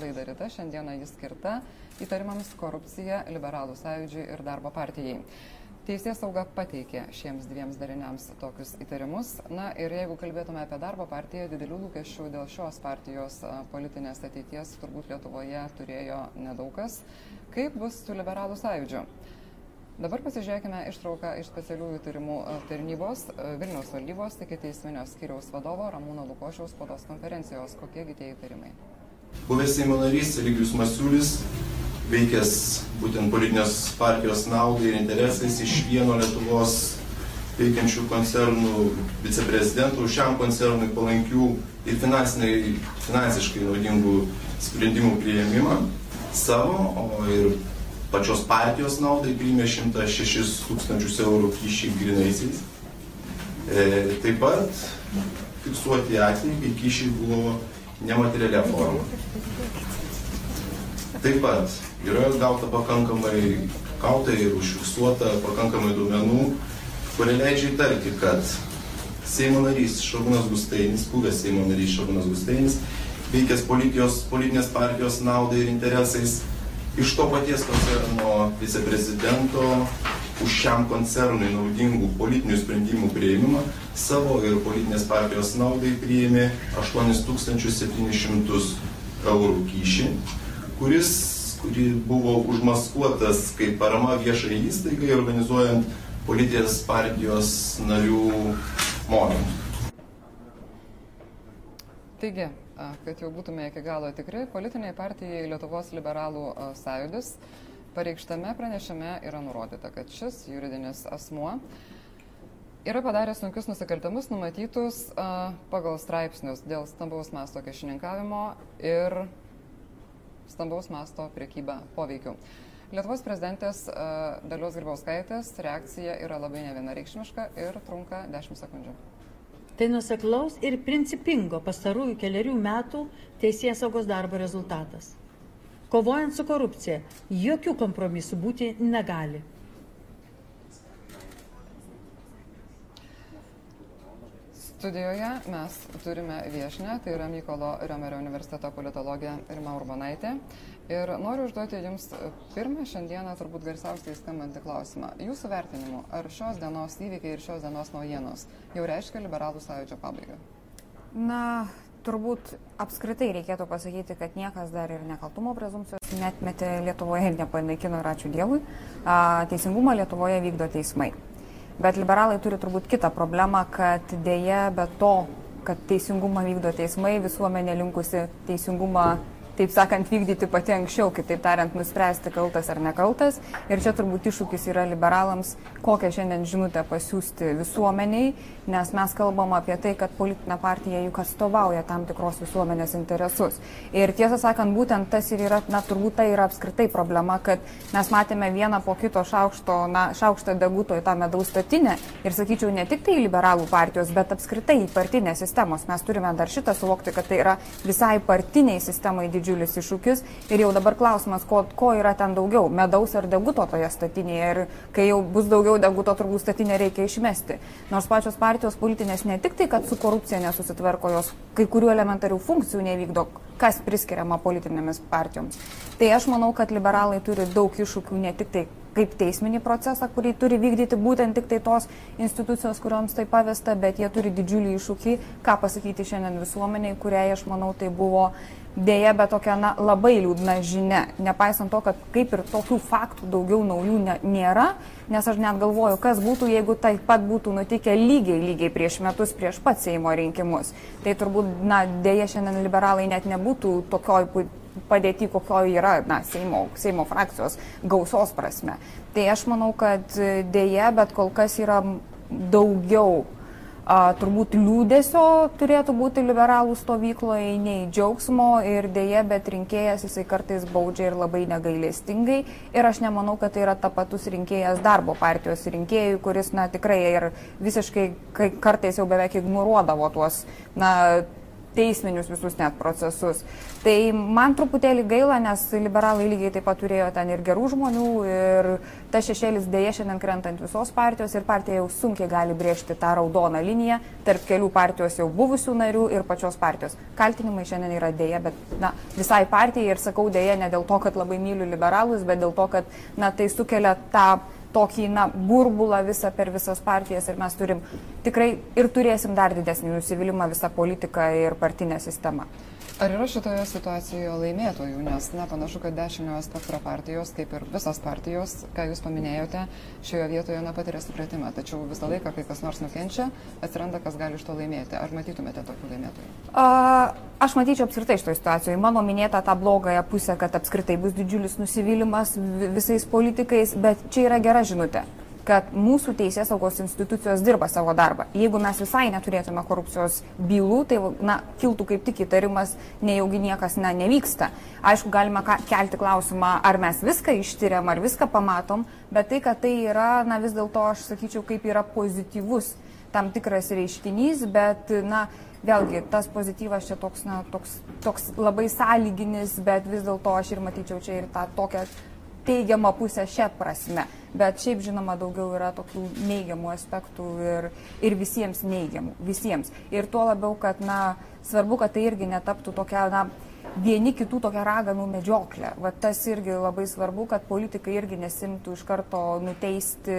laida Rita. Šiandieną jis skirta įtarimams korupcija, liberalų sąjūdžiui ir darbo partijai. Teisės sauga pateikė šiems dviems dariniams tokius įtarimus. Na ir jeigu kalbėtume apie darbo partiją, didelių lūkesčių dėl šios partijos politinės ateities turbūt Lietuvoje turėjo nedaugas. Kaip bus su liberalų sąjūdžiu? Dabar pasižiūrėkime ištrauką iš specialiųjų tyrimų tarnybos Vilniaus valdybos iki teisminio skiriaus vadovo Ramūno Lukošiaus spados konferencijos. Kokiegi tie įtarimai? Buvęs Seimo narys Eligius Masiulis, veikęs būtent politinės partijos naudai ir interesais iš vieno Lietuvos veikiančių koncernų viceprezidentų, šiam koncernui palankių ir finansiškai naudingų sprendimų prieimimą savo, o ir pačios partijos naudai priėmė 106 tūkstančius eurų kyšį grinaisiais. E, taip pat fiksuoti atvejai, kai kyšiai buvo nematerialia forma. Taip pat yra gauta pakankamai, gauta ir užfiksuota pakankamai duomenų, kurie leidžia įtarti, kad Seimo narys Šarūnas Gustainis, buvęs Seimo narys Šarūnas Gustainis, veikęs politinės partijos naudai ir interesais, iš to paties koncerno viceprezidento už šiam koncernui naudingų politinių sprendimų prieimimą savo ir politinės partijos naudai priėmė 8700 eurų kyšį, kuris kuri buvo užmaskuotas kaip parama viešai įstaigai organizuojant politinės partijos narių mokymus. Taigi, kad jau būtume iki galo tikri, politiniai partijai Lietuvos liberalų sąjūdis pareikštame pranešime yra nurodyta, kad šis juridinis asmuo yra padaręs sunkius nusikaltimus numatytus pagal straipsnius dėl stambaus masto kešininkavimo ir stambaus masto priekybą poveikiu. Lietuvos prezidentės Dalios Grybauskaitės reakcija yra labai nevienareikšmiška ir trunka 10 sekundžių. Tai nuseklaus ir principingo pastarųjų keliarių metų teisės saugos darbo rezultatas. Kovojant su korupcija, jokių kompromisų būti negali. Studijoje mes turime viešinę, tai yra Mykolo Riomerio universiteto politologė Rima Urbonaitė. Ir noriu užduoti Jums pirmą šiandieną turbūt garsiausiai skambantį klausimą. Jūsų vertinimu, ar šios dienos įvykiai ir šios dienos naujienos jau reiškia liberalų sąjūdžio pabaigą? Na, turbūt apskritai reikėtų pasakyti, kad niekas dar ir nekaltumo prezumcijos netmetė Lietuvoje ir nepanaikino ir ačiū Dievui. Teisingumą Lietuvoje vykdo teismai. Bet liberalai turi turbūt kitą problemą, kad dėja be to, kad teisingumą vykdo teismai, visuomenė linkusi teisingumą taip sakant, vykdyti pati anksčiau, kitaip tariant, nuspręsti kaltas ar nekaltas. Ir čia turbūt iššūkis yra liberalams, kokią šiandien žinutę pasiūsti visuomeniai, nes mes kalbam apie tai, kad politinė partija juk atstovauja tam tikros visuomenės interesus. Ir tiesą sakant, būtent tas ir yra, na, turbūt tai yra apskritai problema, kad mes matėme vieną po kito šaukšto, na, šaukštą deguto į tą medaus statinę ir sakyčiau, ne tik tai liberalų partijos, bet apskritai partinės sistemos. Mes turime dar šitą suvokti, kad tai yra visai partiniai sistemai didžiuliai didžiulis iššūkis ir jau dabar klausimas, ko, ko yra ten daugiau - medaus ar deguto toje statinėje ir kai jau bus daugiau deguto, turbūt statinę reikia išmesti. Nors pačios partijos politinės ne tik tai, kad su korupcija nesusitvarko, jos kai kurių elementarių funkcijų nevykdo, kas priskiriama politinėmis partijoms. Tai aš manau, kad liberalai turi daug iššūkių ne tik tai kaip teisminį procesą, kurį turi vykdyti būtent tik tai tos institucijos, kuriuoms tai pavesta, bet jie turi didžiulį iššūkį, ką pasakyti šiandien visuomeniai, kuriai aš manau tai buvo dėja, bet tokia na, labai liūdna žinia. Nepaisant to, kad kaip ir tokių faktų daugiau naujų ne, nėra, nes aš net galvoju, kas būtų, jeigu taip pat būtų nutikę lygiai, lygiai prieš metus, prieš pat Seimo rinkimus. Tai turbūt, na, dėja šiandien liberalai net nebūtų tokioj padėti, kokio yra na, Seimo, Seimo frakcijos gausos prasme. Tai aš manau, kad dėja, bet kol kas yra daugiau a, turbūt liūdėsio turėtų būti liberalų stovykloje, nei džiaugsmo ir dėje, bet rinkėjas jisai kartais baudžia ir labai negailestingai. Ir aš nemanau, kad tai yra tapatus rinkėjas darbo partijos rinkėjui, kuris, na, tikrai ir visiškai kartais jau beveik ignoruodavo tuos, na, teisminius visus net procesus. Tai man truputėlį gaila, nes liberalai lygiai taip pat turėjo ten ir gerų žmonių, ir ta šešėlis dėja šiandien krenta ant visos partijos ir partija jau sunkiai gali brėžti tą raudoną liniją tarp kelių partijos jau buvusių narių ir pačios partijos. Kaltinimai šiandien yra dėja, bet na, visai partijai ir sakau dėja ne dėl to, kad labai myliu liberalus, bet dėl to, kad na, tai sukelia tą tokį na, burbulą visą per visas partijas ir mes turim tikrai ir turėsim dar didesnį nusivylimą visą politiką ir partinę sistemą. Ar yra šitoje situacijoje laimėtojų, nes na, panašu, kad dešiniojo spektro partijos, kaip ir visas partijos, ką jūs paminėjote, šioje vietoje nepatiria supratimą, tačiau visą laiką, kai kas nors nukenčia, atsiranda, kas gali iš to laimėti. Ar matytumėte tokių laimėtojų? A, aš matyčiau apskritai šitoje situacijoje. Mano minėta tą blogąją pusę, kad apskritai bus didžiulis nusivylimas visais politikais, bet čia yra gera žinutė kad mūsų teisės saugos institucijos dirba savo darbą. Jeigu mes visai neturėtume korupcijos bylų, tai na, kiltų kaip tik įtarimas, nejaugi niekas na, nevyksta. Aišku, galima kelti klausimą, ar mes viską ištyriam, ar viską pamatom, bet tai, kad tai yra, na vis dėlto aš sakyčiau, kaip yra pozityvus tam tikras reiškinys, bet, na, vėlgi, tas pozityvas čia toks, na, toks, toks labai sąlyginis, bet vis dėlto aš ir matyčiau čia ir tą tokią teigiamą pusę šią prasme. Bet šiaip žinoma daugiau yra tokių neigiamų aspektų ir, ir visiems neigiamų. Visiems. Ir tuo labiau, kad na, svarbu, kad tai irgi netaptų tokia na, vieni kitų tokia raganų medžioklė. Va tas irgi labai svarbu, kad politikai irgi nesimtų iš karto nuteisti.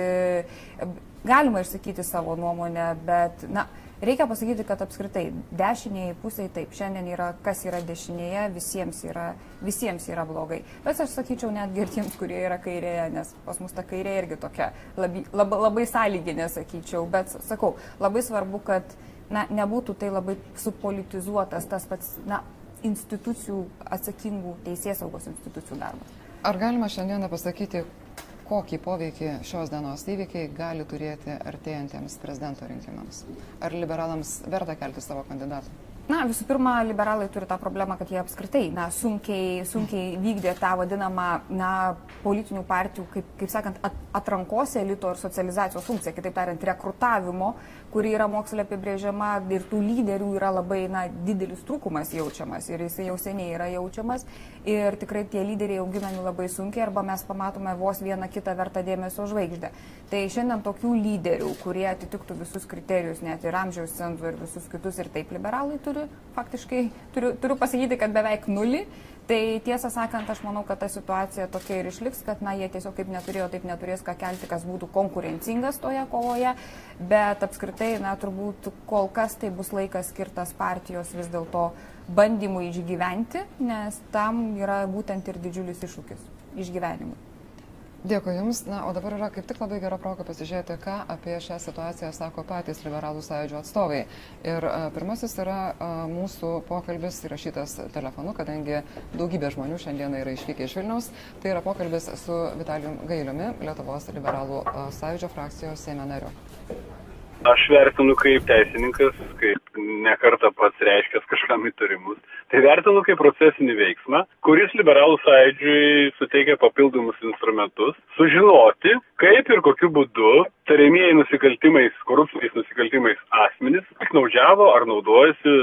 Galima išsakyti savo nuomonę, bet na, Reikia pasakyti, kad apskritai dešiniai pusiai taip, šiandien yra, kas yra dešinėje, visiems yra, visiems yra blogai. Bet aš sakyčiau netgi ir tiems, kurie yra kairėje, nes pas mus ta kairė irgi tokia labai, labai, labai sąlyginė, sakyčiau. Bet sakau, labai svarbu, kad na, nebūtų tai labai supolitizuotas tas pats na, institucijų atsakingų teisės saugos institucijų darbas. Ar galima šiandieną pasakyti, kokį poveikį šios dienos įvykiai gali turėti artėjantiems prezidento rinkimams? Ar liberalams verta kelti savo kandidatą? Na, visų pirma, liberalai turi tą problemą, kad jie apskritai na, sunkiai, sunkiai vykdė tą vadinamą na, politinių partijų, kaip, kaip sakant, atrankos elito ir socializacijos funkciją, kitaip tariant, rekrutavimo kuri yra moksle apibrėžiama ir tų lyderių yra labai na, didelis trūkumas jaučiamas ir jisai jau seniai yra jaučiamas ir tikrai tie lyderiai auginami labai sunkiai arba mes pamatome vos vieną kitą vertą dėmesio žvaigždę. Tai šiandien tokių lyderių, kurie atitiktų visus kriterijus, net ir amžiaus cenzų ir visus kitus ir taip liberalai turi, faktiškai turiu, turiu pasakyti, kad beveik nulį. Tai tiesą sakant, aš manau, kad ta situacija tokia ir išliks, kad na, jie tiesiog kaip neturėjo, taip neturės ką kelti, kas būtų konkurencingas toje kovoje, bet apskritai, na, turbūt kol kas tai bus laikas skirtas partijos vis dėlto bandymui išgyventi, nes tam yra būtent ir didžiulis iššūkis išgyvenimui. Dėkui Jums. Na, o dabar yra kaip tik labai gera proga pasižiūrėti, ką apie šią situaciją sako patys liberalų sąjūdžio atstovai. Ir a, pirmasis yra a, mūsų pokalbis įrašytas telefonu, kadangi daugybė žmonių šiandieną yra išvykę iš Vilniaus. Tai yra pokalbis su Vitalijum Gailiumi, Lietuvos liberalų a, sąjūdžio frakcijos Seime nariu. Aš vertinu kaip teisininkas, kaip nekarta pats reiškęs kažkam įtarimus. Tai vertinu kaip procesinį veiksmą, kuris liberalų sąjūdžiui suteikia papildomus instrumentus sužinoti, kaip ir kokiu būdu tariamieji nusikaltimais, korupciniais nusikaltimais asmenys piknaudžiavo ar naudojasi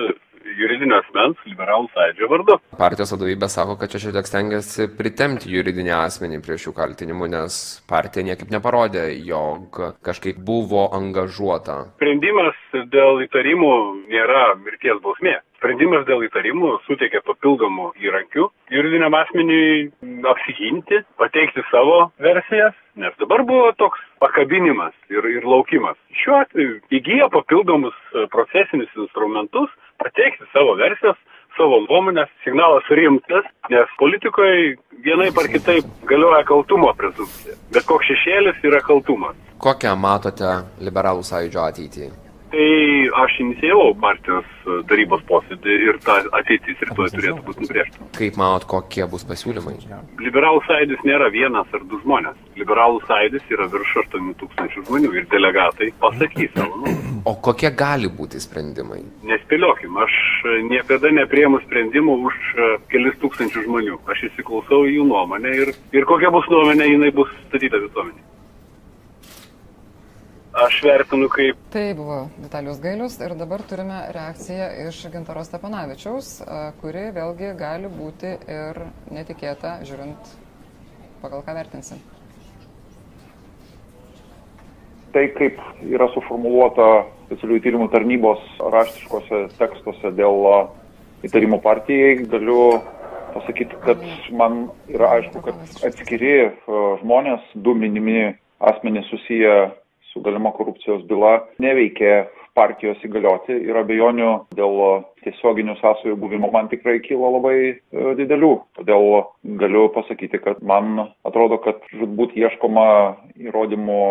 juridinio asmens liberalų sąjūdžio vardu. Partijos vadovybė sako, kad čia šiek tiek stengiasi pritemti juridinį asmenį prie šių kaltinimų, nes partija niekaip neparodė, jog kažkaip buvo angažuota. Sprendimas dėl įtarimų nėra mirties bausmė. Sprendimas dėl įtarimų suteikia papildomų įrankių juridiniam asmeniui apsiginti, pateikti savo versijas, nes dabar buvo toks pakabinimas ir, ir laukimas. Šiuo atveju įgyja papildomus procesinius instrumentus, pateikti savo versijas, savo nuomonės, signalas rimtas, nes politikoje vienaip ar kitaip galioja kaltumo prezumcija. Bet koks šešėlis yra kaltumas. Kokią matote liberalų sąjūdžio ateitį? Tai aš inicijavau partijos tarybos posėdį ir ta ateitis rytoj turėtų būti nubrėžta. Kaip manot, kokie bus pasiūlymai? Liberalų sąjūdis nėra vienas ar du žmonės. Liberalų sąjūdis yra virš 8 tūkstančių žmonių ir delegatai pasakys savo nuomonę. O kokie gali būti sprendimai? Nespėliokim, aš niekada nepriemu sprendimų už kelis tūkstančių žmonių. Aš įsiklausau į jų nuomonę ir, ir kokia bus nuomonė, jinai bus statyta visuomenė. Aš vertinu kaip Tai buvo Vitalijus Gailius ir dabar turime reakciją iš Gintaro Stepanavičiaus, kuri vėlgi gali būti ir netikėta, žiūrint pagal ką vertinsim. tai, kaip yra suformuoluota specialiųjų tyrimų tarnybos raštiškose tekstuose dėl įtarimų partijai, galiu pasakyti, kad man yra aišku, kad atskiri žmonės, du minimi asmenys susiję su galima korupcijos byla, neveikia partijos įgalioti ir abejonių dėl tiesioginių sąsajų buvimo man tikrai kyla labai e, didelių. Todėl galiu pasakyti, kad man atrodo, kad žudbūt ieškoma įrodymų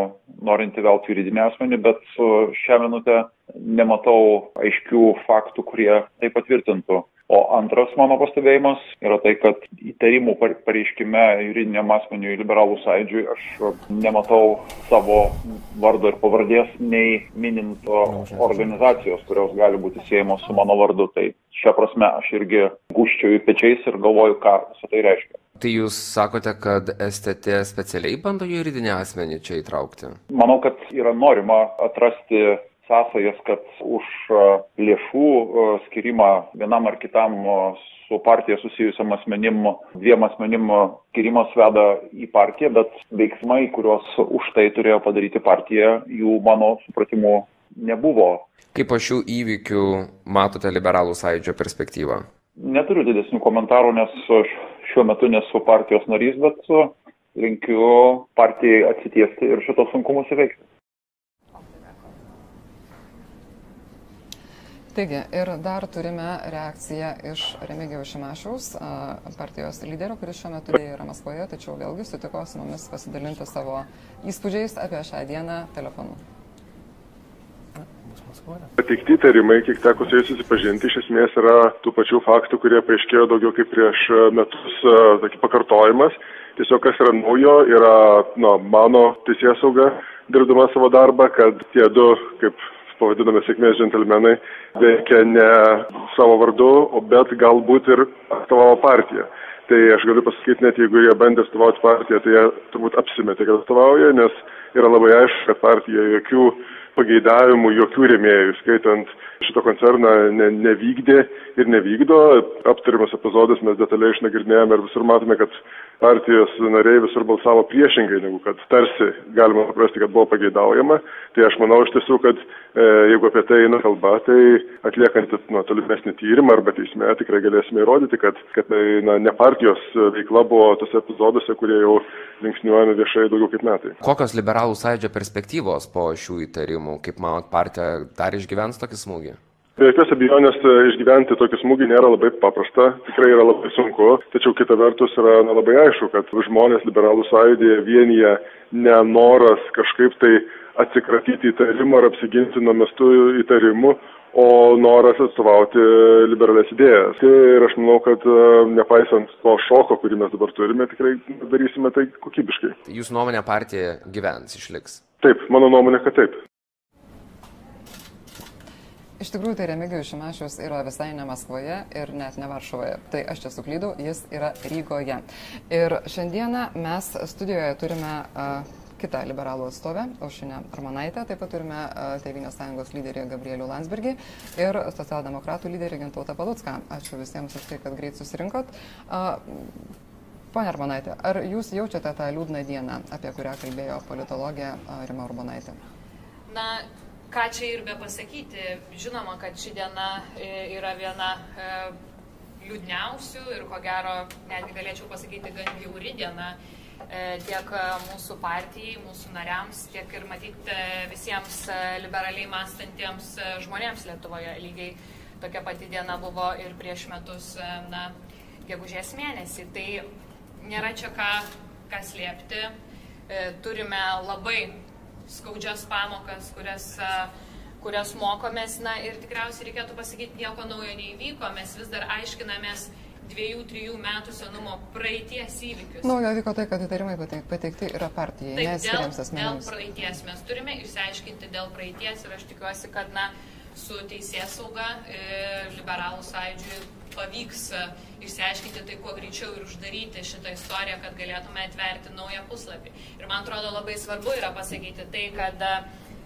norint įvelti juridinį asmenį, bet šią minutę nematau aiškių faktų, kurie tai patvirtintų. O antras mano pastebėjimas yra tai, kad įtarimų par- pareiškime juridiniam asmeniui liberalų sąjūdžiui aš nematau savo vardo ir pavardės, nei minint organizacijos, kurios gali būti siejamos su mano vardu. Tai šią prasme aš irgi į pečiais ir galvoju, ką visą tai reiškia. Tai jūs sakote, kad STT specialiai bando juridinį asmenį čia įtraukti? Manau, kad yra norima atrasti sąsajas, kad už lėšų a, skirimą vienam ar kitam su partija susijusiam asmenim, dviem asmenim a, skirimas veda į partiją, bet veiksmai, kuriuos už tai turėjo padaryti partija, jų mano supratimu nebuvo. Kaip po šių įvykių matote liberalų sąjūdžio perspektyvą? Neturiu didesnių komentarų, nes aš šiuo metu nesu partijos narys, bet linkiu partijai atsitiesti ir šitos sunkumus įveikti. Taigi, ir dar turime reakciją iš Remigijaus Šimašiaus, a, partijos lyderio, kuris šiuo metu yra Maskvoje, tačiau vėlgi sutiko su mumis pasidalinti savo įspūdžiais apie šią dieną telefonu. Pateikti įtarimai, kiek teko su jais susipažinti, iš esmės yra tų pačių faktų, kurie paaiškėjo daugiau kaip prieš e, metus e, tokį pakartojimas. Tiesiog kas yra naujo, yra nu, mano teisės sauga dirbdama savo darbą, kad tie du, kaip pavadiname sėkmės džentelmenai, veikia ne savo vardu, bet galbūt ir atstovavo partiją. Tai aš galiu pasakyti, net jeigu jie bandė atstovauti partiją, tai jie turbūt apsimetė, kad atstovauja, nes yra labai aišku, kad partija jokių pageidavimų, jokių rėmėjų, skaitant šito koncerną, ne, nevykdė ir nevykdo. Aptariamas epizodas mes detaliai išnagrinėjome ir visur matome, kad partijos nariai visur balsavo priešingai, negu kad tarsi galima suprasti, kad buvo pageidaujama. Tai aš manau iš tiesų, kad e, jeigu apie tai eina kalba, tai atliekant nu, tolimesnį tyrimą arba teisme tikrai galėsime įrodyti, kad, kad tai, na, ne partijos veikla buvo tose epizoduose, kurie jau linksniuojami viešai daugiau kaip metai. Kokios liberalų sąjūdžio perspektyvos po šių įtarimų? Kaip manot, partija dar išgyvens tokį smūgį? Be jokios abejonės e, išgyventi tokį smūgį nėra labai paprasta, tikrai yra labai sunku, tačiau kita vertus yra na, labai aišku, kad žmonės liberalų sąjūdėje vienyje nenoras kažkaip tai atsikratyti įtarimų ar apsiginti nuo mestų įtarimų, o noras atstovauti liberales idėjas. Tai Ir aš manau, kad e, nepaisant to šoko, kurį mes dabar turime, tikrai darysime tai kokybiškai. Jūsų nuomonė partija gyvens, išliks? Taip, mano nuomonė, kad taip. Iš tikrųjų, tai Remigijus Šimašius yra visai ne Maskvoje ir net ne Varšuvoje. Tai aš čia suklydau, jis yra Rygoje. Ir šiandieną mes studijoje turime uh, kitą liberalų atstovę, Aušinę Armonaitę, taip pat turime uh, Tevinės sąjungos lyderį Gabrielių Landsbergį ir socialdemokratų lyderį Gintautą Palucką. Ačiū visiems už tai, kad greit susirinkot. Uh, Pone Armonaitė, ar jūs jaučiate tą liūdną dieną, apie kurią kalbėjo politologė Rima Urbonaitė? Na, ką čia ir be pasakyti, žinoma, kad ši diena e, yra viena e, liūdniausių ir ko gero netgi galėčiau pasakyti gan jauri diena e, tiek mūsų partijai, mūsų nariams, tiek ir matyti visiems liberaliai mąstantiems žmonėms Lietuvoje. Lygiai tokia pati diena buvo ir prieš metus, na, gegužės mėnesį. Tai nėra čia ką, ką slėpti. Turime labai skaudžias pamokas, kurias, kurias mokomės. Na ir tikriausiai reikėtų pasakyti, nieko naujo neįvyko, mes vis dar aiškinamės dviejų, trijų metų senumo praeities įvykius. Naujo vyko tai, kad įtarimai pateik- pateikti yra partijai, Taip, ne dėl, asmenims. praeities mes turime išsiaiškinti dėl praeities ir aš tikiuosi, kad na, su teisės sauga e, liberalų sąjūdžiui pavyks e, išsiaiškinti tai kuo greičiau ir uždaryti šitą istoriją, kad galėtume atverti naują puslapį. Ir man atrodo labai svarbu yra pasakyti tai, kad e,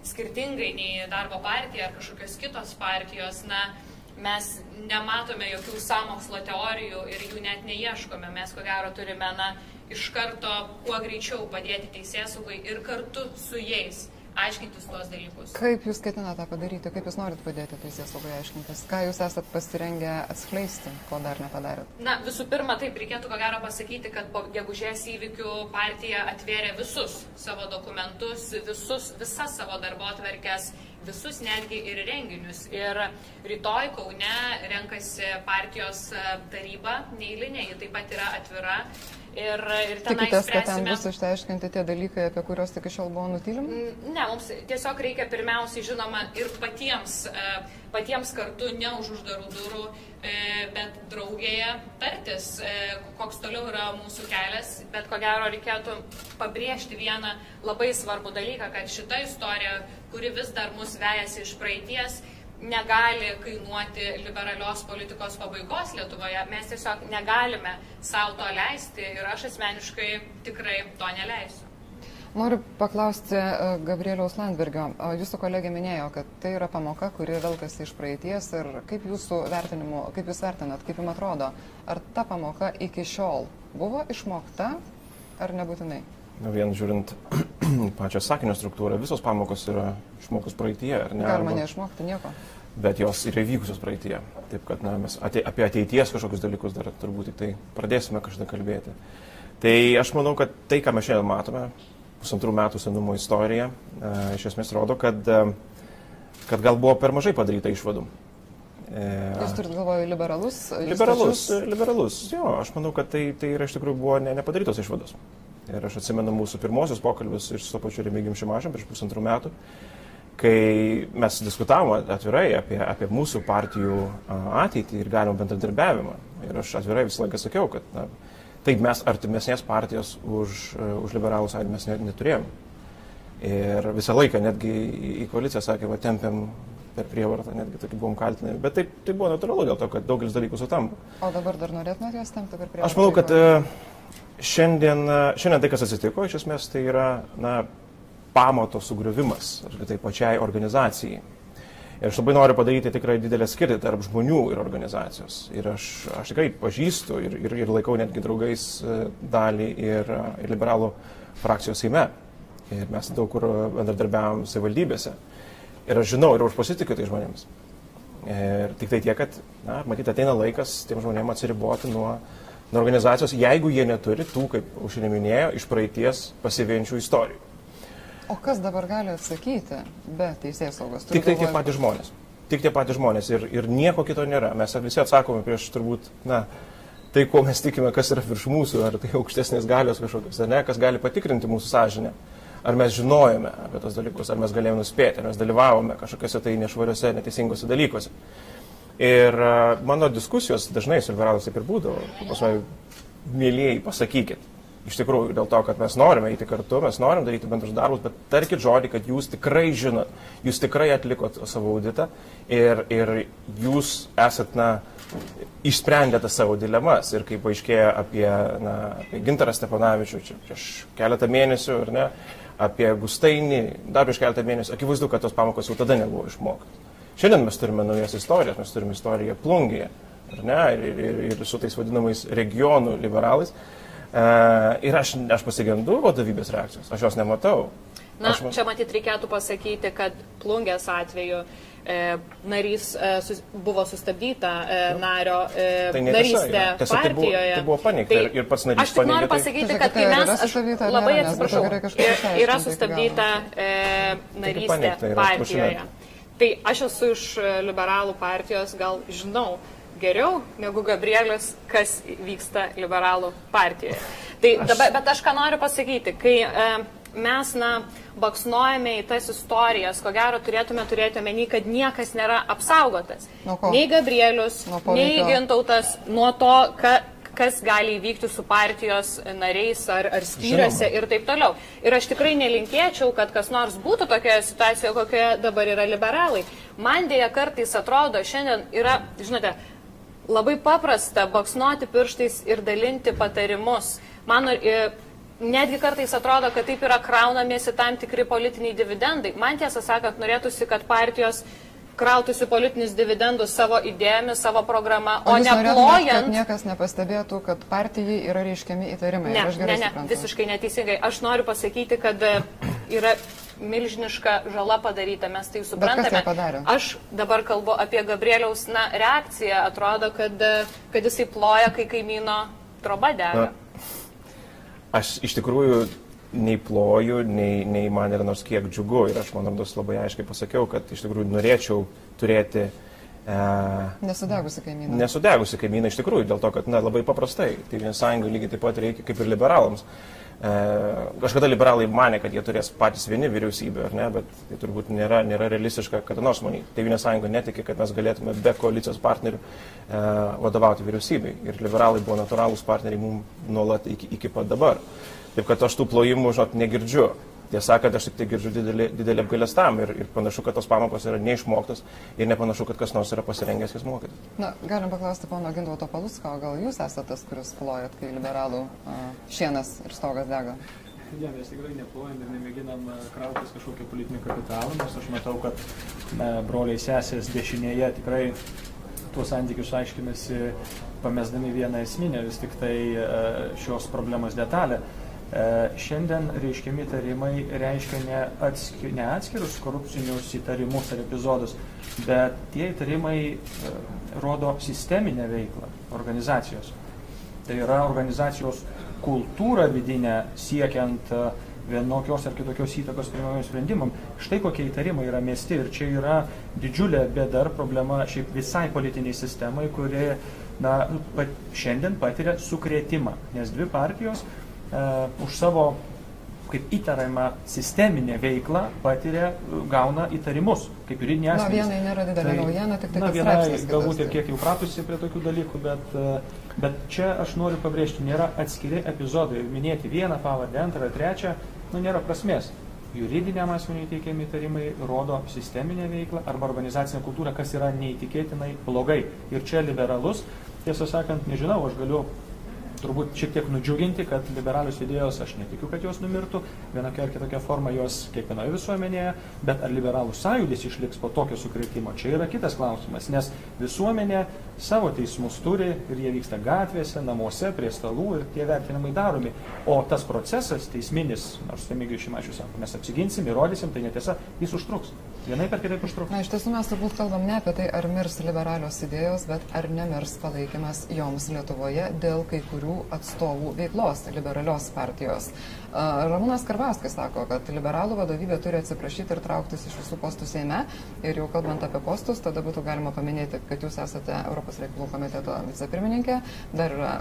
skirtingai nei darbo partija ar kažkokios kitos partijos, na, mes nematome jokių samokslo teorijų ir jų net neieškome. Mes ko gero turime, na, iš karto kuo greičiau padėti teisėsaugai ir kartu su jais aiškintis tuos dalykus. Kaip jūs ketinate padaryti, kaip jūs norit padėti teisės saugai aiškintis, ką jūs esat pasirengę atskleisti, ko dar nepadarėt? Na, visų pirma, taip reikėtų ko gero pasakyti, kad po gegužės įvykių partija atvėrė visus savo dokumentus, visus, visas savo darbo atverkės, visus netgi ir renginius. Ir rytoj Kaune renkasi partijos taryba, neįlinė, ji taip pat yra atvira. Ir, ir Tikitės, kad ten bus išsiaiškinti tie dalykai, apie kuriuos iki šiol buvo nutylimi? Ne, mums tiesiog reikia pirmiausiai, žinoma, ir patiems, patiems kartu, ne už uždarų durų, bet draugėje tartis, koks toliau yra mūsų kelias. Bet ko gero reikėtų pabrėžti vieną labai svarbų dalyką, kad šita istorija, kuri vis dar mus vejasi iš praeities, negali kainuoti liberalios politikos pabaigos Lietuvoje. Mes tiesiog negalime savo to leisti ir aš asmeniškai tikrai to neleisiu. Noriu paklausti Gabrieliaus Landbergio. Jūsų kolegė minėjo, kad tai yra pamoka, kuri velkasi iš praeities ir kaip jūsų vertinimu, kaip jūs vertinat, kaip jums atrodo, ar ta pamoka iki šiol buvo išmokta ar nebūtinai? Na, vien žiūrint pačią sakinio struktūrą, visos pamokos yra išmokus praeitie, ar ne? Galima neišmokti nieko. Bet jos yra įvykusios praeitie. Taip kad na, mes ate, apie ateities kažkokius dalykus dar turbūt tik tai pradėsime kažkada kalbėti. Tai aš manau, kad tai, ką mes šiandien matome, pusantrų metų senumo istorija, e, iš esmės rodo, kad, e, kad gal buvo per mažai padaryta išvadų. E, Jūs turite galvoje liberalus? Liberalus, liberalus. Jo, aš manau, kad tai, tai yra iš tikrųjų buvo ne, nepadarytos išvados. Ir aš atsimenu mūsų pirmosius pokalbius ir su to pačiu Remigim Šimašiam prieš pusantrų metų, kai mes diskutavome atvirai apie, apie mūsų partijų ateitį ir galimą bendradarbiavimą. Ir aš atvirai visą laiką sakiau, kad na, taip mes artimesnės partijos už, už liberalų sąjūdį mes neturėjom. Ir visą laiką netgi į koaliciją sakė, va, tempiam per prievartą, netgi tokį buvom kaltinami. Bet taip, tai buvo natūralu dėl to, kad daugelis dalykų sutampa. O dabar dar norėtumėte juos tempti per prievartą? Aš manau, kad šiandien, šiandien tai, kas atsitiko, iš esmės tai yra na, pamato sugriovimas tai pačiai organizacijai. Ir aš labai noriu padaryti tikrai didelę skirtį tarp žmonių ir organizacijos. Ir aš, aš tikrai pažįstu ir, ir, ir laikau netgi draugais dalį ir, ir liberalų frakcijos Seime. Ir mes daug kur bendradarbiavom savivaldybėse. Ir aš žinau ir aš pasitikiu tai žmonėms. Ir tik tai tiek, kad, na, matyt, ateina laikas tiem žmonėms atsiriboti nuo, nuo organizacijos, jeigu jie neturi tų, kaip užsienio minėjo, iš praeities pasivėjančių istorijų. O kas dabar gali atsakyti be teisės saugos? Tik tai tie patys žmonės. Tik tie patys žmonės ir, ir nieko kito nėra. Mes visi atsakome prieš turbūt, na, tai, ko mes tikime, kas yra virš mūsų, ar tai aukštesnės galios kažkokios, ar ne, kas gali patikrinti mūsų sąžinę. Ar mes žinojome apie tos dalykus, ar mes galėjome nuspėti, ar mes dalyvavome kažkokiuose tai nešvariuose, neteisingose dalykuose. Ir uh, mano diskusijos dažnai su liberalais taip ir būdavo. Pasmai, mėlyjei, pasakykit, iš tikrųjų dėl to, kad mes norime eiti kartu, mes norim daryti bendrus darbus, bet tarkit žodį, kad jūs tikrai žinot, jūs tikrai atlikot savo auditą ir, ir jūs esat, na, išsprendėte savo dilemas ir kaip paaiškėjo apie, na, apie Gintarą Steponavičių čia prieš keletą mėnesių, ne, apie Gustainį dar prieš keletą mėnesių, akivaizdu, kad tos pamokos jau tada nebuvo išmoktos. Šiandien mes turime naujas istorijas, mes turime istoriją plungėje, ar ne, ir, ir, ir su tais vadinamais regionų liberalais. Uh, ir aš, aš pasigendu vadovybės reakcijos, aš jos nematau. Na, aš... čia matyt reikėtų pasakyti, kad plungės atveju e, narys e, sus, buvo sustabdyta e, nario e, tai narystė tiesa, partijoje. Tai buvo, tai buvo paneigta tai, ir pats narys Aš tik noriu paneigė. pasakyti, kad kai mes, aš labai atsiprašau, yra sustabdyta e, narystė partijoje. Tai aš esu iš liberalų partijos, gal žinau, geriau negu Gabrielis, kas vyksta liberalų partijoje. Tai aš... dabar, bet aš ką noriu pasakyti, kai e, mes, na, baksnuojame į tas istorijas, ko gero turėtume turėti omeny, kad niekas nėra apsaugotas. Nei Gabrielius, nei Gintautas nuo to, kad kas gali įvykti su partijos nariais ar, ar skyriuose ir taip toliau. Ir aš tikrai nelinkėčiau, kad kas nors būtų tokioje situacijoje, kokioje dabar yra liberalai. Man dėja kartais atrodo, šiandien yra, žinote, labai paprasta baksnuoti pirštais ir dalinti patarimus. Man netgi kartais atrodo, kad taip yra kraunamiesi tam tikri politiniai dividendai. Man tiesą sakant, norėtųsi, kad partijos krautųsi politinius dividendus savo idėjomis, savo programą, o, o jūs ne plojant. kad niekas nepastebėtų, kad partijai yra reiškiami įtarimai. Ne, Ar aš gerai ne, ne, suprantu? visiškai neteisingai. Aš noriu pasakyti, kad e, yra milžiniška žala padaryta, mes tai suprantame. tai? Aš dabar kalbu apie Gabrieliaus na, reakciją. Atrodo, kad, e, kad jisai ploja, kai kaimyno troba dega. Aš iš tikrųjų nei ploju, nei, nei man yra nors kiek džiugu. Ir aš, man rodos, labai aiškiai pasakiau, kad iš tikrųjų norėčiau turėti e, Nesudegusi kaimynų. nesudegusi kaimyną iš tikrųjų, dėl to, kad na, labai paprastai. Tėvynės sąjungai lygiai taip pat reikia kaip ir liberalams. E, kažkada liberalai mane, kad jie turės patys vieni vyriausybę, ar ne, bet tai turbūt nėra, nėra realistiška, kada nors manyti. Tėvynės sąjunga netiki, kad mes galėtume be koalicijos partnerių e, vadovauti vyriausybei. Ir liberalai buvo natūralūs partneriai mums nuolat iki, iki pat dabar. Taip kad aš tų plojimų, žinot, negirdžiu. Tiesą sakant, aš tik tai girdžiu didelį, didelį apgalėstam ir, ir panašu, kad tos pamokos yra neišmoktos ir nepanašu, kad kas nors yra pasirengęs jas mokyti. Na, galim paklausti pono Gintauto Palusko, gal jūs esate tas, kuris plojat, kai liberalų a, šienas ir stogas dega? Ne, mes tikrai neplojam ir nemėginam e, krautis kažkokio politinio kapitalo, nes aš matau, kad na, broliai sesės dešinėje tikrai tuos santykius aiškinasi pamesdami vieną esminę vis tik tai e, šios problemos detalę. E, Šiandien reiškiami įtarimai reiškia ne, atski, ne atskirus korupcinius įtarimus ar epizodus, bet tie įtarimai e, rodo sisteminę veiklą organizacijos. Tai yra organizacijos kultūra vidinė siekiant e, vienokios ar kitokios įtakos priimamiem sprendimam. Štai kokie įtarimai yra mesti ir čia yra didžiulė bėda ir problema šiaip visai politiniai sistemai, kuri na, pat, šiandien patiria sukrėtimą, nes dvi partijos už savo kaip įtariamą sisteminę veiklą patiria, gauna įtarimus, kaip juridinė Na, asmenys. vienai nėra didelė naujiena, tik tai Na, straipsnis galbūt ir kiek jau pratusi prie tokių dalykų, bet, e, bet čia aš noriu pabrėžti, nėra atskiri epizodai. Minėti vieną pavardę, antrą, trečią, nu nėra prasmės. Juridiniam asmeniui teikiami įtarimai rodo sisteminę veiklą arba organizacinę kultūrą, kas yra neįtikėtinai blogai. Ir čia liberalus, tiesą sakant, nežinau, aš galiu turbūt šiek tiek nudžiuginti, kad liberalius idėjos, aš netikiu, kad jos numirtų, vienokia ar kitokia forma jos kiekvienoje visuomenėje, bet ar liberalų sąjūdis išliks po tokio sukretimo, čia yra kitas klausimas, nes visuomenė savo teismus turi ir jie vyksta gatvėse, namuose, prie stalų ir tie vertinimai daromi. O tas procesas teisminis, nors Temigijus Šimašius sako, mes apsiginsim, įrodysim, tai netiesa, jis užtruks. Vienai per kitaip užtruks. Na, iš tiesų mes turbūt kalbam ne apie tai, ar mirs liberalios idėjos, bet ar nemirs palaikymas joms Lietuvoje dėl kai kurių atstovų veiklos liberalios partijos. Ramūnas Karvauskas sako, kad liberalų vadovybė turi atsiprašyti ir trauktis iš visų postų Seime. Ir jau kalbant apie postus, tada būtų galima paminėti, kad jūs esate Europos reikalų komiteto vicepirmininkė. Dar yra,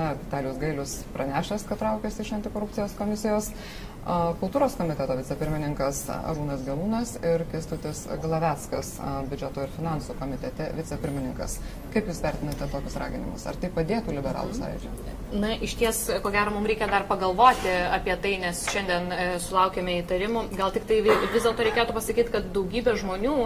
na, Vitalijus Gailius pranešęs, kad traukiasi iš antikorupcijos komisijos. A, Kultūros komiteto vicepirmininkas Arūnas Galūnas ir Kestutis Glaveckas biudžeto ir finansų komitete vicepirmininkas. Kaip Jūs vertinate tokius raginimus? Ar tai padėtų liberalų sąjūdžiui? Na, iš ties, ko gero, mums reikia dar pagalvoti apie tai, nes šiandien e, sulaukėme įtarimų. Gal tik tai vi- vis dėlto reikėtų pasakyti, kad daugybė žmonių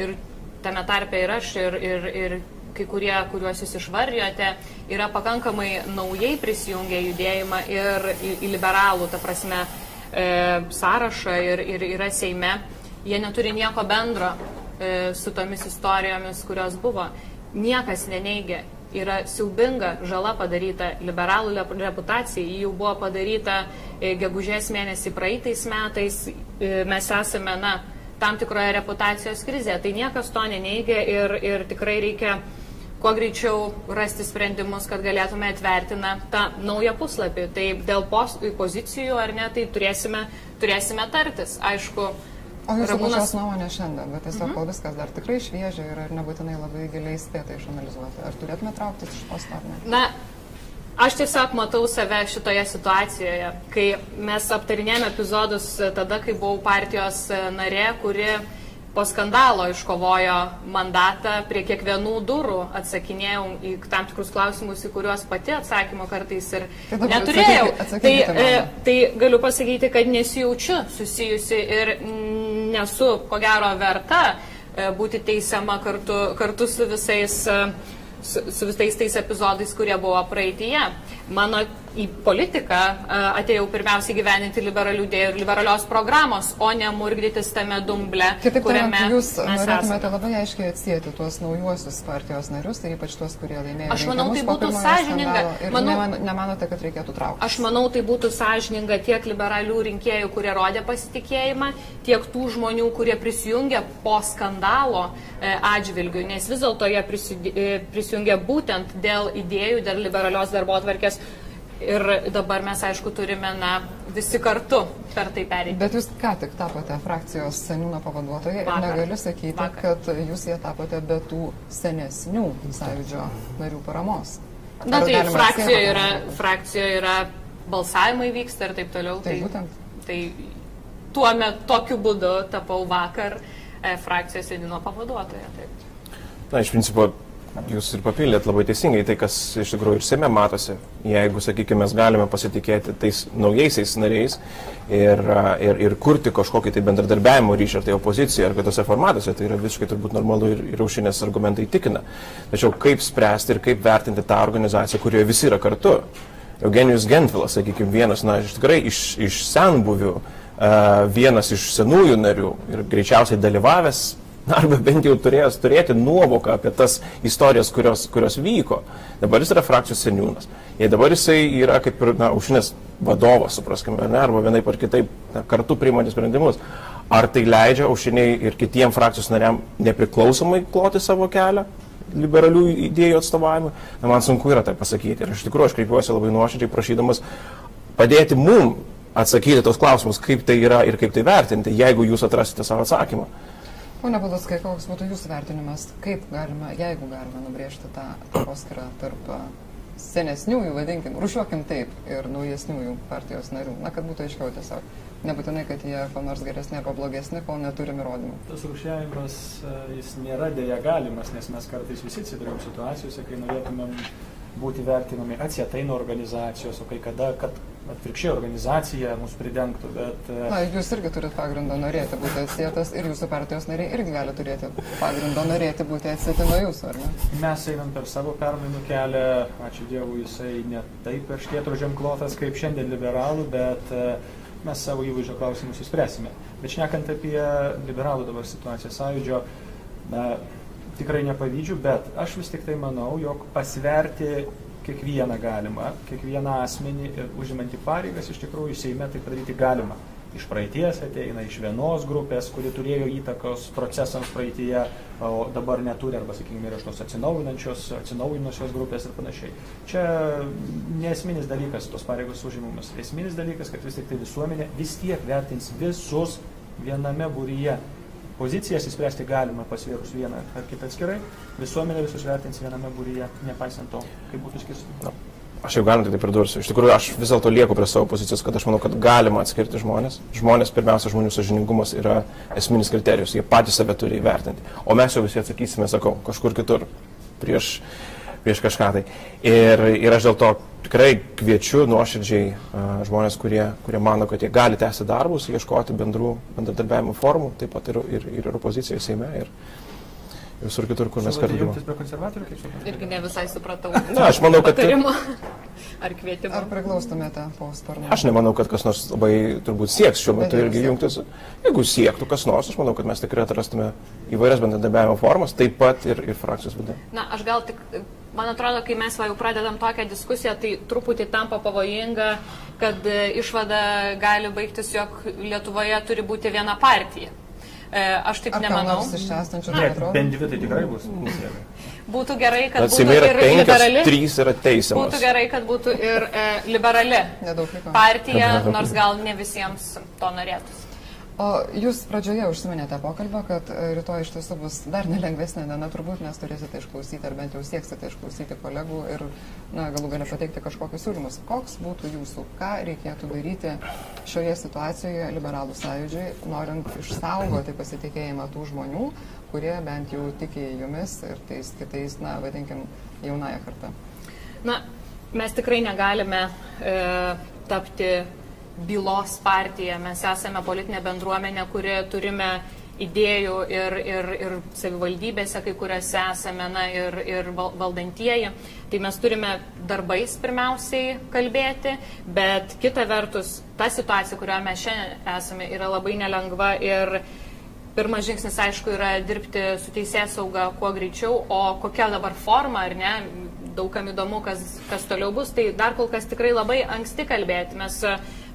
ir tame tarpe ir aš, ir, ir, ir kai kurie, kuriuos jūs išvardijote, yra pakankamai naujai prisijungę judėjimą ir į, į liberalų, ta prasme, sąrašą ir, ir yra Seime. Jie neturi nieko bendro e, su tomis istorijomis, kurios buvo. Niekas neneigia. Yra siaubinga žala padaryta liberalų reputacijai. Ji jau buvo padaryta e, gegužės mėnesį praeitais metais. E, Mes esame, na, tam tikroje reputacijos krizėje. Tai niekas to neneigia ir, ir tikrai reikia kuo greičiau rasti sprendimus, kad galėtume atvertina tą naują puslapį. Tai dėl pos, pozicijų ar ne, tai turėsime, turėsime tartis. Aišku, O jūsų Ramūnas- pačios nuomonė šiandien, bet tiesiog kol viskas dar tikrai šviežia ir nebūtinai labai giliai spėta išanalizuoti. Ar turėtume trauktis iš posto ar ne? Na, aš tiesiog matau save šitoje situacijoje, kai mes aptarinėjame epizodus tada, kai buvau partijos narė, kuri po skandalo iškovojo mandatą prie kiekvienų durų, atsakinėjau į tam tikrus klausimus, į kuriuos pati atsakymo kartais ir Tai neturėjau. atsakykite tai, e, tai galiu pasakyti, kad nesijaučiu susijusi ir nesu, ko gero, verta e, būti teisiama kartu, kartu su visais, e, su, su visais tais epizodais, kurie buvo praeitie. Mano į politiką atėjau pirmiausiai gyveninti liberalių idėjų ir liberalios programos, o ne murgdytis tame dumble, Kitaip tariant, jūs norėtumėte labai aiškiai atsijėti tuos naujuosius partijos narius ir ypač tuos, kurie laimėjo. Aš manau, tai būtų sąžininga. Manau- neman, nemanote, kad reikėtų traukti? Aš manau, tai būtų sąžininga tiek liberalių rinkėjų, kurie rodė pasitikėjimą, tiek tų žmonių, kurie prisijungė po skandalo e, atžvilgių, nes vis dėlto jie e, prisijungė būtent dėl idėjų, dėl liberalios darbo atvarkės. Ir dabar mes, aišku, turime na, visi kartu per tai perėti. Bet jūs ką tik tapote frakcijos seniūno pavaduotojai ir Vakar. negali sakyti, Vakar. kad jūs jie tapote be tų senesnių sąjūdžio narių paramos. Na Ar tai frakcijoje yra, frakcijoje yra balsavimai vyksta ir taip toliau. Tai būtent. Tai tuo metu tokiu būdu tapau vakar e, frakcijos sėdino pavaduotoja. Taip. Na, iš principo, jūs ir papildėt labai teisingai tai, kas iš tikrųjų ir seme matosi. Jeigu, sakykime, mes galime pasitikėti tais naujaisiais nariais ir, ir, ir kurti kažkokį tai bendradarbiavimo ryšį, ar tai opozicija, ar kitose formatuose, tai yra visiškai turbūt normalu ir, ir aušinės argumentai tikina. Tačiau kaip spręsti ir kaip vertinti tą organizaciją, kurioje visi yra kartu. Eugenijus Gentvilas, sakykime, vienas, na, iš tikrai iš, iš senbuvių, a, vienas iš senųjų narių ir greičiausiai dalyvavęs arba bent jau turėjęs turėti nuovoką apie tas istorijas, kurios, kurios vyko. Dabar jis yra frakcijos seniūnas. Jei dabar jisai yra kaip ir, na, užinės vadovas, supraskime, ar ne, arba vienaip ar kitaip na, kartu priimantys sprendimus, ar tai leidžia aušiniai ir kitiem frakcijos nariam nepriklausomai kloti savo kelią liberalių idėjų atstovavimui, na, man sunku yra tai pasakyti. Ir iš tikrųjų aš kreipiuosi labai nuoširdžiai prašydamas padėti mum atsakyti tos klausimus, kaip tai yra ir kaip tai vertinti, jeigu jūs atrasite savo atsakymą. Pone Baluskai, koks būtų jūsų vertinimas, kaip galima, jeigu galima nubrėžti tą takoskirą tarp senesniųjų, vadinkim, rušiuokim taip, ir naujesniųjų partijos narių, na, kad būtų aiškiau tiesiog. Nebūtinai, kad jie ko nors geresni arba blogesni, kol neturim įrodymų. Tas rūšiavimas, e, jis nėra dėja galimas, nes mes kartais visi atsidūrėm situacijose, kai norėtumėm būti vertinami atsietai nuo organizacijos, o kai kada, kad atvirkščiai organizacija mus pridengtų, bet e, Na, jūs irgi turit pagrindą norėti būti atsietas ir jūsų partijos nariai irgi gali turėti pagrindą norėti būti atsieti nuo jūsų, ar ne? mes einam per savo permainų kelią, ačiū Dievui, jisai ne taip erškėtrožiam klotas kaip šiandien liberalų, bet e, mes savo įvaizdžio klausimus įspręsime. Bet šnekant apie liberalų dabar situaciją sąjūdžio, na, tikrai nepavydžiu, bet aš vis tik tai manau, jog pasverti kiekvieną galima, kiekvieną asmenį užimantį pareigas iš tikrųjų Seime tai padaryti galima. Iš praeities ateina iš vienos grupės, kuri turėjo įtakos procesams praeitie, o dabar neturi, arba, sakykime, yra iš tos atsinaujinančios, atsinaujinusios grupės ir panašiai. Čia nesminis dalykas tos pareigos užimumas. Esminis dalykas, kad vis tik tai visuomenė vis tiek vertins visus viename būryje. Pozicijas įspręsti galima pasvėrus vieną ar kitą atskirai, visuomenė visus vertins viename būryje, nepaisant to, kaip būtų skirstoma. Aš jau galim tai pridursiu. Iš tikrųjų, aš vis dėlto lieku prie savo pozicijos, kad aš manau, kad galima atskirti žmonės. Žmonės, pirmiausia, žmonių sažiningumas yra esminis kriterijus. Jie patys save turi įvertinti. O mes jau visi atsakysime, sakau, kažkur kitur prieš, prieš kažką tai. Ir, ir aš dėl to tikrai kviečiu nuoširdžiai žmonės, kurie, kurie mano, kad jie gali tęsti darbus, ieškoti bendrų bendradarbiavimo formų, taip pat ir, ir, ir opozicijoje Seime. Ir, Visur kitur, kur mes kartu. Suprantu? Irgi ne visai supratau. Na, aš manau, kad- Patarimo ar kvietimo. Ar priglaustumėte po sparnu? Aš nemanau, kad kas nors labai turbūt sieks šiuo metu irgi jeigu jungtis. Jeigu siektų kas nors, aš manau, kad mes tikrai atrastume įvairias bendradarbiavimo formas, taip pat ir, ir frakcijos viduje. Na, aš gal tik, man atrodo, kai mes va jau pradedam tokią diskusiją, tai truputį tampa pavojinga, kad e, išvada gali baigtis, jog Lietuvoje turi būti viena partija. E, Aš taip Ar nemanau. Ne, tai bent dvi tai tikrai bus. Būtų gerai, kad būtų ir penkios, liberali. trys yra teisiamos. Būtų gerai, kad būtų ir e, liberali partija, nors gal ne visiems to norėtųsi. O jūs pradžioje užsiminėte pokalbio, kad e, rytoj iš tiesų bus dar nelengvesnė diena, turbūt, nes turėsite išklausyti, ar bent jau sieksite išklausyti kolegų ir na, galų galę pateikti kažkokius siūlymus. Koks būtų jūsų, ką reikėtų daryti šioje situacijoje liberalų sąjūdžiui, norint išsaugoti pasitikėjimą tų žmonių, kurie bent jau tiki jumis ir tais kitais, na, vadinkim, jaunąją kartą. Na, mes tikrai negalime e, tapti bylos partija. Mes esame politinė bendruomenė, kuri turime idėjų ir, ir, ir savivaldybėse, kai kuriuose esame, na, ir, ir valdantieji. Tai mes turime darbais pirmiausiai kalbėti, bet kita vertus, ta situacija, kurioje mes šiandien esame, yra labai nelengva ir pirmas žingsnis, aišku, yra dirbti su teisės sauga kuo greičiau, o kokia dabar forma, ar ne, daugam įdomu, kas, kas toliau bus, tai dar kol kas tikrai labai anksti kalbėti. Mes,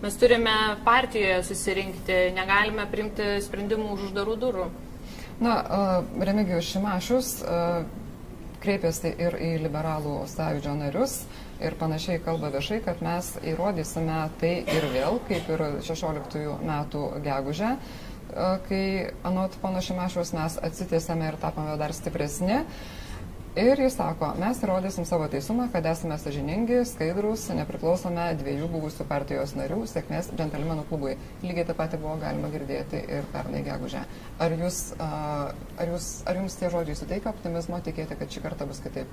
mes turime partijoje susirinkti, negalime primti sprendimų už uždarų durų. Na, Remigijus Šimašius kreipėsi ir į liberalų sąjūdžio narius ir panašiai kalba viešai, kad mes įrodysime tai ir vėl, kaip ir 16 metų gegužę, kai anot pono Šimašiaus mes atsitiesėme ir tapome dar stipresni. Ir jis sako, mes įrodysim savo teisumą, kad esame sažiningi, skaidrus, nepriklausome dviejų buvusių partijos narių, sėkmės džentelmenų klubui. Lygiai taip pat buvo galima girdėti ir pernai gegužę. Ar, jūs, ar, jūs, ar jums tie žodžiai suteikia optimizmo tikėti, kad šį kartą bus kitaip?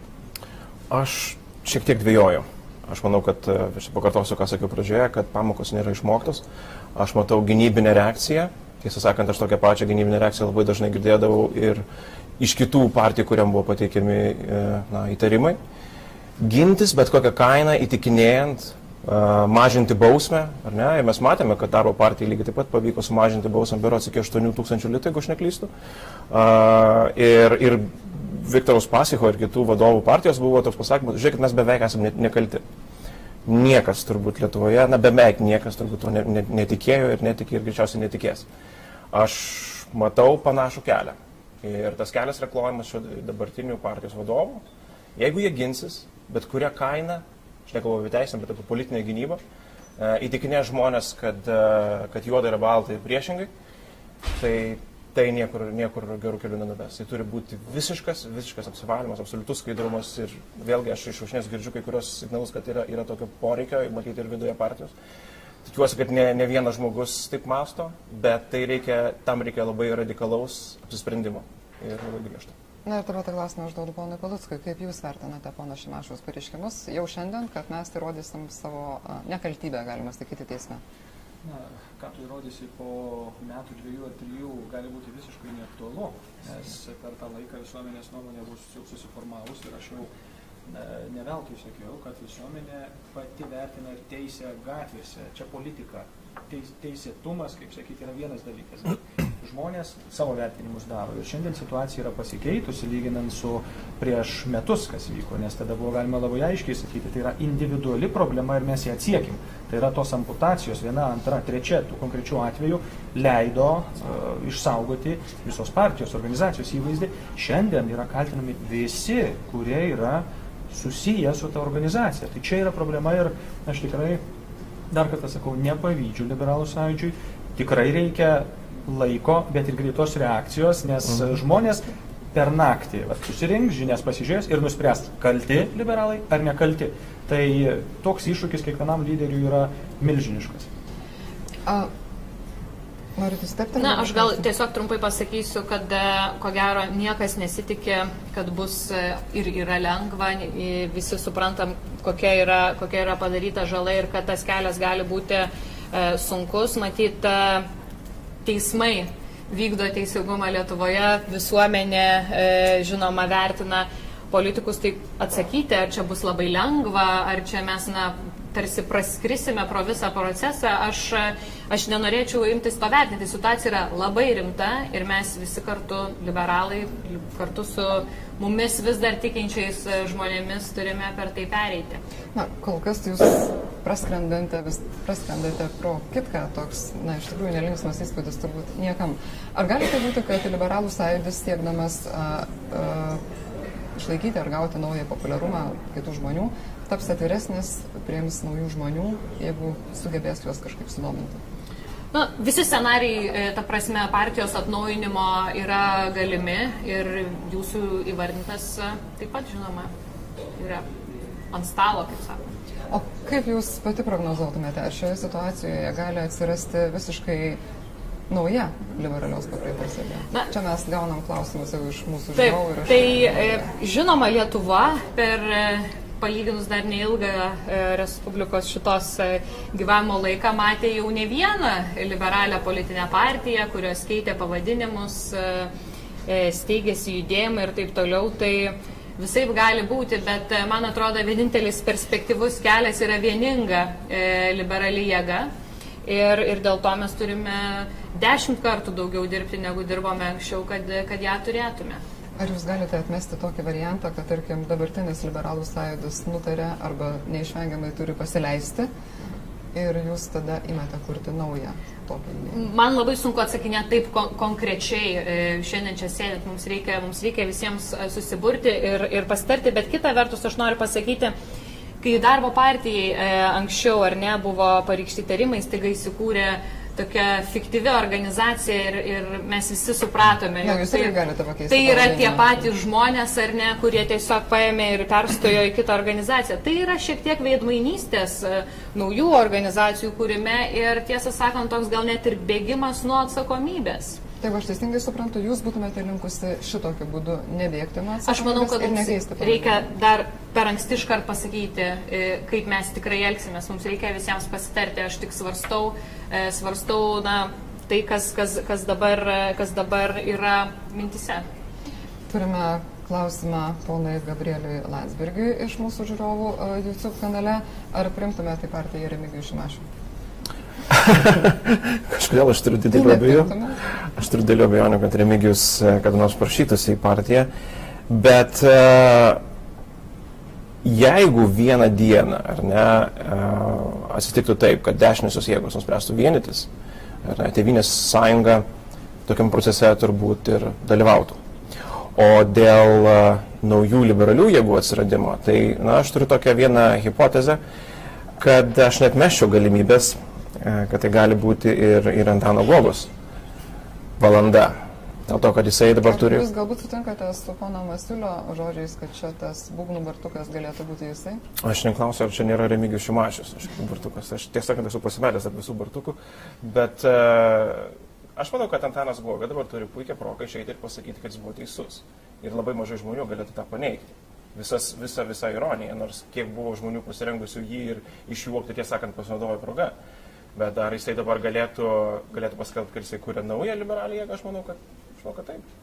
Aš šiek tiek dvėjoju. Aš manau, kad, aš pakartosiu, ką sakiau pradžioje, kad pamokos nėra išmoktos. Aš matau gynybinę reakciją. Tiesą sakant, aš tokią pačią gynybinę reakciją labai dažnai girdėdavau ir iš kitų partijų, kuriam buvo pateikiami e, na, įtarimai. Gintis bet kokią kainą įtikinėjant, mažinti bausmę, ar ne? Ir mes matėme, kad darbo partijai lygiai taip pat pavyko sumažinti bausmę berots iki 8 tūkstančių litų, jeigu aš neklystu. Ir, ir Viktoros Pasicho ir kitų vadovų partijos buvo toks pasakymas, žiūrėkit, mes beveik esame nekalti. Niekas turbūt Lietuvoje, na beveik niekas turbūt to netikėjo ir netikė ir greičiausiai netikės. Aš matau panašų kelią. Ir tas kelias yra klojamas dabartinių partijos vadovų. Jeigu jie ginsis, bet kurią kainą, aš nekalbu apie teisę, bet apie politinę gynybą, e, įtikinė žmonės, kad, e, kad juoda yra balta ir priešingai, tai tai niekur, niekur gerų kelių nenuves. Tai turi būti visiškas, visiškas apsivalymas, absoliutus skaidrumas ir vėlgi aš iš užnės girdžiu kai kurios signalus, kad yra, yra tokio poreikio, matyti ir viduje partijos. Tikiuosi, kad ne, ne vienas žmogus taip masto, bet tai reikia, tam reikia labai radikalaus apsisprendimo ir labai griežto. Na ir taip pat klausimą užduodu ponui Paluckui, kaip jūs vertinate pono Šimašaus pareiškimus jau šiandien, kad mes įrodysim savo nekaltybę, galima sakyti, teisme? Na, ką tu įrodysi po metų, dviejų ar trijų, gali būti visiškai neaktualu, nes per tą laiką visuomenės nuomonė bus jau susiformavus ir aš jau ne veltui sakiau, kad visuomenė pati vertina ir teisę gatvėse. Čia politika. Teis, teisėtumas, kaip sakyti, yra vienas dalykas. Žmonės savo vertinimus daro. Ir šiandien situacija yra pasikeitusi, lyginant su prieš metus, kas vyko, nes tada buvo galima labai aiškiai sakyti, tai yra individuali problema ir mes ją atsiekim. Tai yra tos amputacijos, viena, antra, trečia, tų konkrečių atvejų leido uh, išsaugoti visos partijos, organizacijos įvaizdį. Šiandien yra kaltinami visi, kurie yra uh, susiję su ta organizacija. Tai čia yra problema ir aš tikrai, dar kartą sakau, nepavydžiu liberalų sąjūdžiui, tikrai reikia laiko, bet ir greitos reakcijos, nes mhm. žmonės per naktį vat, susirinks, žinias pasižiūrės ir nuspręs, kalti liberalai ar nekalti. Tai toks iššūkis kiekvienam lyderiui yra milžiniškas. A, Norite stepti? Na, aš gal tiesiog trumpai pasakysiu, kad e, ko gero niekas nesitikė, kad bus e, ir yra lengva, visi suprantam, kokia yra, kokia yra padaryta žala ir kad tas kelias gali būti e, sunkus. Matyt, teismai vykdo teisingumą Lietuvoje, visuomenė žinoma vertina politikus taip atsakyti, ar čia bus labai lengva, ar čia mes na, tarsi praskrisime pro visą procesą, aš, aš nenorėčiau imtis to vertinti. Situacija yra labai rimta ir mes visi kartu, liberalai, kartu su mumis vis dar tikinčiais žmonėmis turime per tai pereiti. Na, kol kas jūs praskrendate, vis praskrendate pro kitką, toks, na, iš tikrųjų nelinksmas įspūdis turbūt niekam. Ar galite būti, kad liberalų sąjūdis siekdamas uh, uh, išlaikyti ar gauti naują populiarumą kitų žmonių, taps atviresnis, priims naujų žmonių, jeigu sugebės juos kažkaip sudominti. Na, visi scenarijai, e, ta prasme, partijos atnaujinimo yra galimi ir jūsų įvardintas e, taip pat, žinoma, yra ant stalo, kaip sakoma. O kaip jūs pati prognozuotumėte, ar šioje situacijoje gali atsirasti visiškai nauja liberalios pakraipos jėga? Čia mes gaunam klausimus jau iš mūsų žiūrovų. Tai, e, žinoma, Lietuva per palyginus dar neilgą e, Respublikos šitos e, gyvavimo laiką matė jau ne vieną liberalią politinę partiją, kurios keitė pavadinimus, steigėsi judėjimą ir taip toliau. Tai visai gali būti, bet man atrodo vienintelis perspektyvus kelias yra vieninga liberali jėga. Ir, ir dėl to mes turime dešimt kartų daugiau dirbti, negu dirbome anksčiau, kad, kad ją turėtume. Ar jūs galite atmesti tokį variantą, kad, tarkim, dabartinis liberalų sąjūdis nutarė arba neišvengiamai turi pasileisti ir jūs tada imate kurti naują tokią idėją? Man labai sunku atsakinėti taip kon konkrečiai. E, šiandien čia sėdint, mums reikia, mums reikia visiems e, susiburti ir, ir pasitarti, bet kita vertus aš noriu pasakyti, kai darbo partijai e, anksčiau ar ne buvo pareikšti tarimai, staiga įsikūrė tokia fiktyvi organizacija ir, ir mes visi supratome, jog tai, tai yra tie patys žmonės ar ne, kurie tiesiog paėmė ir perstojo į kitą organizaciją. Tai yra šiek tiek veidmainystės e, naujų organizacijų kūrime ir tiesą sakant, toks gal net ir bėgimas nuo atsakomybės. Taip, aš teisingai suprantu, jūs būtumėte linkusi šitokiu būdu nebėgti nuo atsakomybės. Aš manau, kad mums reikia dar per anksti iškart pasakyti, e, kaip mes tikrai elgsimės. Mums reikia visiems pasitarti. Aš tik svarstau, e, svarstau na, tai, kas, kas, kas, dabar, kas dabar yra mintise. Turime klausimą ponui Gabrieliui Landsbergiui iš mūsų žiūrovų e, YouTube kanale. Ar primtumėte partiją Remigijų Šimašių? Kažkodėl aš turiu didelį abejonių. Aš turiu didelį abejonių, kad Remigijus e, kada nors prašytųsi į partiją. Bet uh, jeigu vieną dieną, ar ne, uh, atsitiktų taip, kad dešiniosios jėgos nuspręstų vienytis, ar ne, Tevinės sąjunga tokiam procese turbūt ir dalyvautų. O dėl naujų liberalių jėgų atsiradimo, tai na, aš turiu tokią vieną hipotezę, kad aš net meščiau galimybės E, kad tai gali būti ir, ir Antano Gogos valanda. Dėl to, kad jisai dabar Ar turi. Jūs galbūt sutinkate su pono Masiulio žodžiais, kad čia tas būgnų bartukas galėtų būti jisai? Aš neklausiu, ar čia nėra Remigijus Šimašius, aš bartukas. Aš tiesą sakant esu pasimetęs ant visų bartukų, bet uh, aš manau, kad Antanas Goga dabar turi puikią progą išeiti ir pasakyti, kad jis buvo teisus. Ir labai mažai žmonių galėtų tą paneigti. Visas, visa, visa ironija, nors kiek buvo žmonių pasirengusių jį ir išjuokti, tiesą sakant, pasinaudojo progą. Uh, Bet ar jisai dabar galėtų, galėtų paskelbti, kad jisai kūrė naują liberalią jėgą, aš manau, kad, aš manau, kad taip.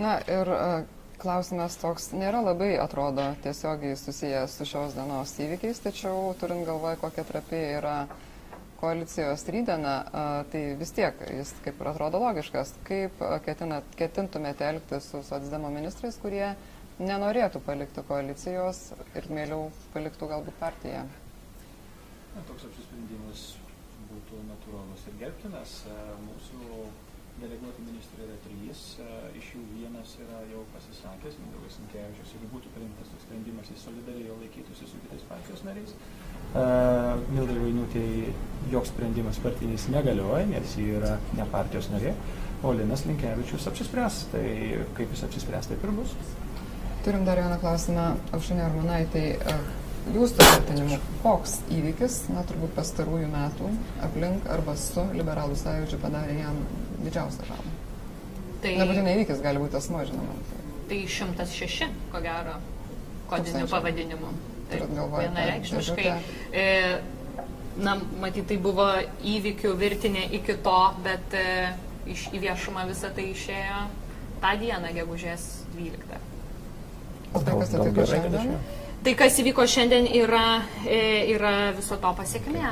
Na ir uh, klausimas toks nėra labai, atrodo, tiesiogiai susijęs su šios dienos įvykiais, tačiau turint galvoje, kokia trapi yra koalicijos rydena, uh, tai vis tiek jis kaip ir atrodo logiškas. Kaip uh, ketinat, ketintumėte elgtis su socdemo ministrais, kurie nenorėtų palikti koalicijos ir mėliau paliktų galbūt partiją? Na, toks apsisprendimas būtų natūralus ir gerbtinas. E, mūsų deleguoti ministrai yra trys, e, iš jų vienas yra jau pasisakęs, Mindaugas Sinkevičius, jeigu būtų priimtas toks sprendimas, jis solidariai jo laikytųsi su kitais partijos nariais. Uh, Mildai Vainutėjai joks sprendimas partinis negalioja, nes ji yra ne partijos narė, o Linas Linkevičius apsispręs. Tai kaip jis apsispręs, taip ir bus. Turim dar vieną klausimą, Aušinė Armonaitai. Uh, jūsų vertinimu, koks įvykis, na turbūt pastarųjų metų aplink arba su liberalų sąjūdžiu padarė jam didžiausią žalą? Tai nebūtinai įvykis gali būti asmo, žinoma. Tai 106, ko gero, kodiniu pavadinimu. Tai vienareikšmiškai. E, na, matyt, tai buvo įvykių virtinė iki to, bet e, iš, į viešumą visą tai išėjo tą dieną, gegužės 12. O tai, kas atsitiko šiandien? Tai, kas įvyko šiandien, yra, e, yra viso to pasiekmė.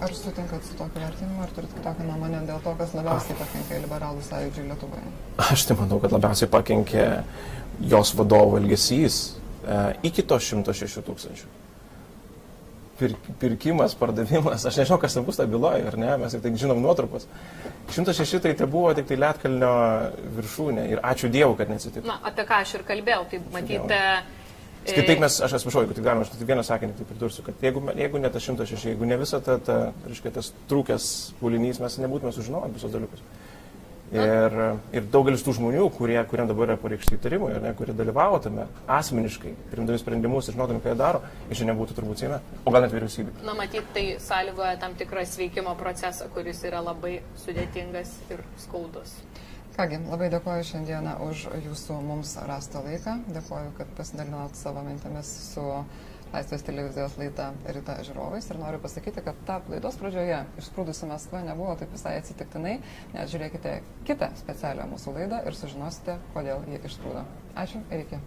Ar sutinkat su tokiu vertinimu, ar turit kitokią nuomonę dėl to, kas labiausiai pakenkė liberalų sąjūdžiui Lietuvoje? Aš tai manau, kad labiausiai pakenkė jos vadovo elgesys e, iki to 106 tūkstančių. Pir, pirkimas, pardavimas, aš nežinau, kas ten bus ta byloje, ar ne, mes tik žinom nuotrupas. 106 tai tai buvo tik tai Lietkalnio viršūnė ir ačiū Dievui, kad neatsitiko. Na, apie ką aš ir kalbėjau, tai matyti. Kitaip mes, aš atsiprašau, jeigu tik galima, aš tik vieną sakinį tai pridursiu, kad jeigu, jeigu ne tas 106, jeigu ne visa ta, ta reiškia, tas trūkęs pulinys, mes nebūtume sužinoję visos dalykus. Ir, ir daugelis tų žmonių, kurie, kuriem dabar yra pareikšti įtarimai, ne, kurie dalyvavo tame asmeniškai, primdami sprendimus ir žinodami, ką jie daro, jie šiandien būtų turbūt Seime, o gal net vyriausybė. Na, matyt, tai sąlygoja tam tikrą sveikimo procesą, kuris yra labai sudėtingas ir skaudus. Kągi, labai dėkoju šiandieną už jūsų mums rastą laiką. Dėkoju, kad pasidalinot savo mintimis su Laisvės televizijos laida Ryta žiūrovais ir noriu pasakyti, kad ta laidos pradžioje išsprūdusi Maskva nebuvo taip visai atsitiktinai, nes žiūrėkite kitą specialią mūsų laidą ir sužinosite, kodėl ji išsprūdo. Ačiū ir iki.